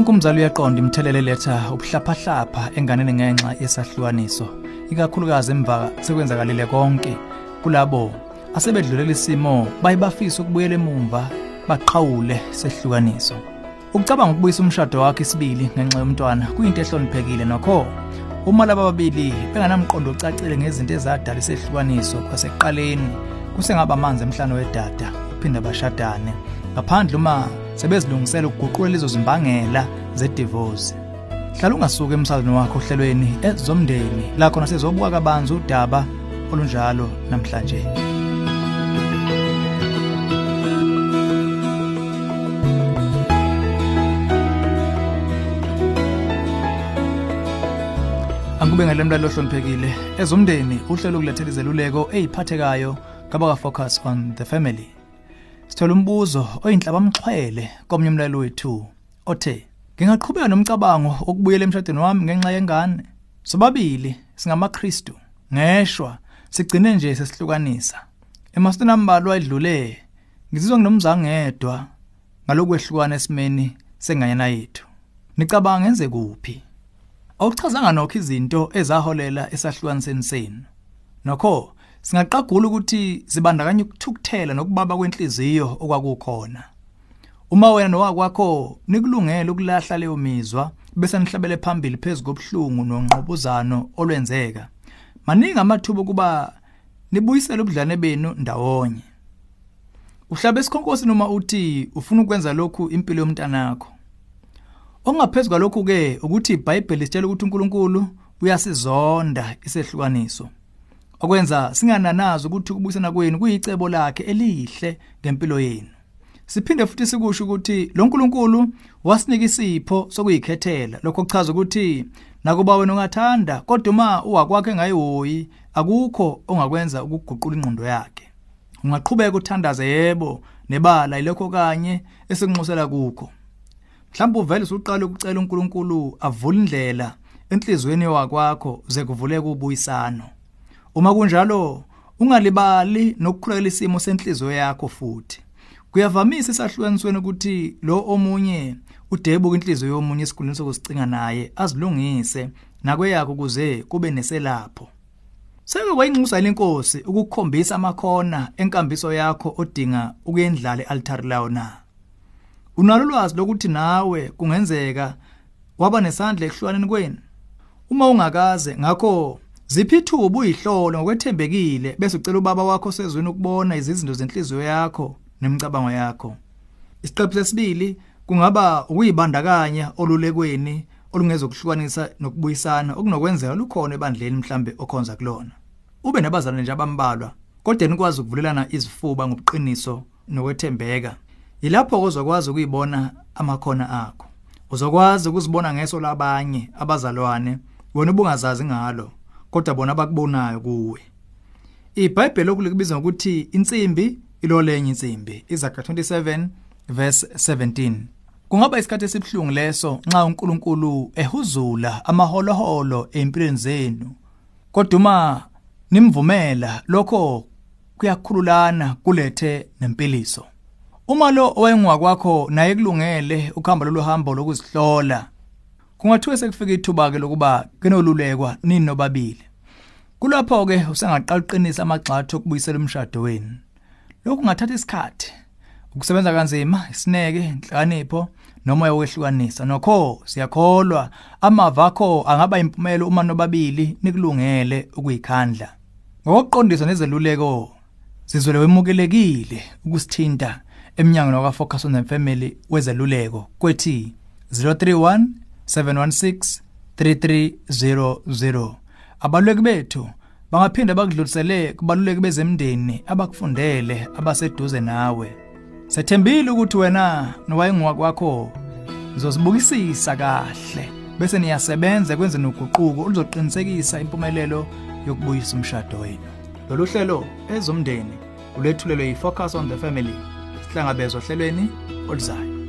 Wonke umzali uyaqonda imthelele letha ubuhlaphahlapha enganeni ngenxa yesahlukaniso ikakhulukazi emva sekwenzakalile konke kulabo asebedlulela isimo bayibafisa ukubuyela emumva baqhawule sehlukaniso Ukucabanga ukubuyisa umshado wakhe isibili ngenxa yomntwana kuyinto ehloniphekile nokho. Uma laba babili benganamqondo ocacile ngezinto ezadala isehlukaniso kwasekuqaleni kusengaba amanzi emhlano wedada uphinda bashadane. Ngaphandle uma sebezilungisela ukuguqula lezo zimbangela zedivorce. Hlala ungasuka emsazweni wakho ohlelweni ezomndeni la khona sizobuka kabanzi udaba olunjalo namhlanje. Angikubengele mlalo ohloniphekile. Ezomndeni uhlelo ukulethela izeluleko eziphathekayo ngaba focus on the family. Sithola umbuzo oyinhlaba mxhwele komnye umlalo wethu othe ngingaqhubeka nomcabango okubuyela emshadweni wami ngenxa yengane? Sobabili singamaKristu. Ngeshwa sigcine nje sesihlukanisa. Emasitini ambalwa edlule ngizizwa nginomzangedwa ngalokwehlukanisa esimeni senganyana yethu. Nicabanga ngenze kuphi? Awuchazanga nokho izinto ezaholela esahlukaniseni senu. Nokho singaqagula ukuthi zibandakanya ukuthukuthela nokubaba kwenhliziyo okwakukhona. Uma wena nowakwakho nikulungele ukulahla leyo mizwa bese nihlabele phambili phezulu kobuhlungu nonqobuzano olwenzeka. Maningi amathuba kuba nibuyisele ubudlane benu ndawonye. Uhlabe isikhonkosi noma uthi ufuna ukwenza lokhu impilo yomntanakho. Ongaphezulu kwalokhu ke ukuthi iBhayibheli sitshela ukuthi uNkulunkulu uyasizonda isehlukaniso. Okwenza singananazi ukuthi ukubuyisana kwenu kuyicebo lakhe elihle ngempilo yenu. Siphinde futhi sikusho ukuthi lo nkulunkulu wasinika isipho sokuyikhethela lokho kuchaza ukuthi nakuba wena ungathanda kodwa uma uwakwakhe ngayihoyi akukho ongakwenza ukuguqula ingqondo yakhe. Ungaqhubeka uthandaze yebo nebala ilokho kanye esikunxusela kukho. Mhlawumbe uvele usuqala ukucela uNkulunkulu avule indlela enhlizweni yakwakho ze kuvuleke ubuyisano. Uma kunjalo ungalibali nokukhulekela isimo senhliziyo yakho futhi. Kuyavamisa esahlukanisweni ukuthi lo omunye udebuka inhliziyo yomunye esikhulini sokusicinga naye azilungise nakweyakho kuze kube neselapho. Seke kwayinxusa lenkosi ukukhombisa amakhona enkambiso yakho odinga ukuyendlala ealtar lawo na. Unalo ulwazi lokuthi nawe kungenzeka waba nesandla ekuhlukaneni kwenu. Uma ungakaze ngakho Ziphi ithuba uyihlolo ngokwethembekile bese ucela ubaba wakho sezweni ukubona izizinto zenhliziyo yakho nemicabango yakho. Isiqephu sesibili kungaba ukuyibandakanya olulekweni olungezokuhlukanisa nokubuyisana okunokwenzeka lukhona ebandleni mhlambe okhonza kulona. Ube nabazalwane nje abambalwa kodwa nikwazi ukuvulelana izifuba ngobuqiniso nokwethembeka. Yilapho ozokwazi ukuyibona amakhona akho. Uzokwazi ukuzibona ngeso labanye abazalwane wena ubungazazi ngalo. Kodwa bona bakubonayo kuwe. iBhayibheli lokulibiza ngokuthi insimbi ilolenye insimbi izaga 27 verse 17 kungaba isikhathi esibhlungu leso nxa uNkulunkulu ehuzula amaholoholo empilweni zenu. Kodwa uma nimvumela lokho kuyakhululana kulethe nempiliso. Uma lo owayengakwakho naye kulungele ukuhamba lolu hambo lokuzihlola kungathiwe sekufika ithuba ke lokuba kenolulekwa nini nobabili. Kulapho ke usengaqala uqinisa amagxathu okubuyisela umshado wenu. Lokhu kungathatha isikhathi. Ukusebenza kanzima isineke inhlakanipho noma uyawehlukanisa nokho siyakholwa amava akho angaba impumelo uma nobabili nikulungele ukuyikhandla. Ngokuqondisa nezeluleko sizwele wemukelekile ukusithinta eminyangweni wakwa Focus on the Family wezeluleko kwethi 031 716 3300 abaluleki bethu bangaphinda bakudlulisele kubaluleki bezemndeni abakufundele abaseduze nawe. Sethembile ukuthi wena nowayengwa kwakho uzosibukisisa kahle bese niyasebenza kwenzeni uguquko oluzoqinisekisa impumelelo yokubuyisa umshado wenu. Lolu hlelo ezomndeni ulethulelwe yi-focus on the family sihlangabezwa ohlelweni oluzayo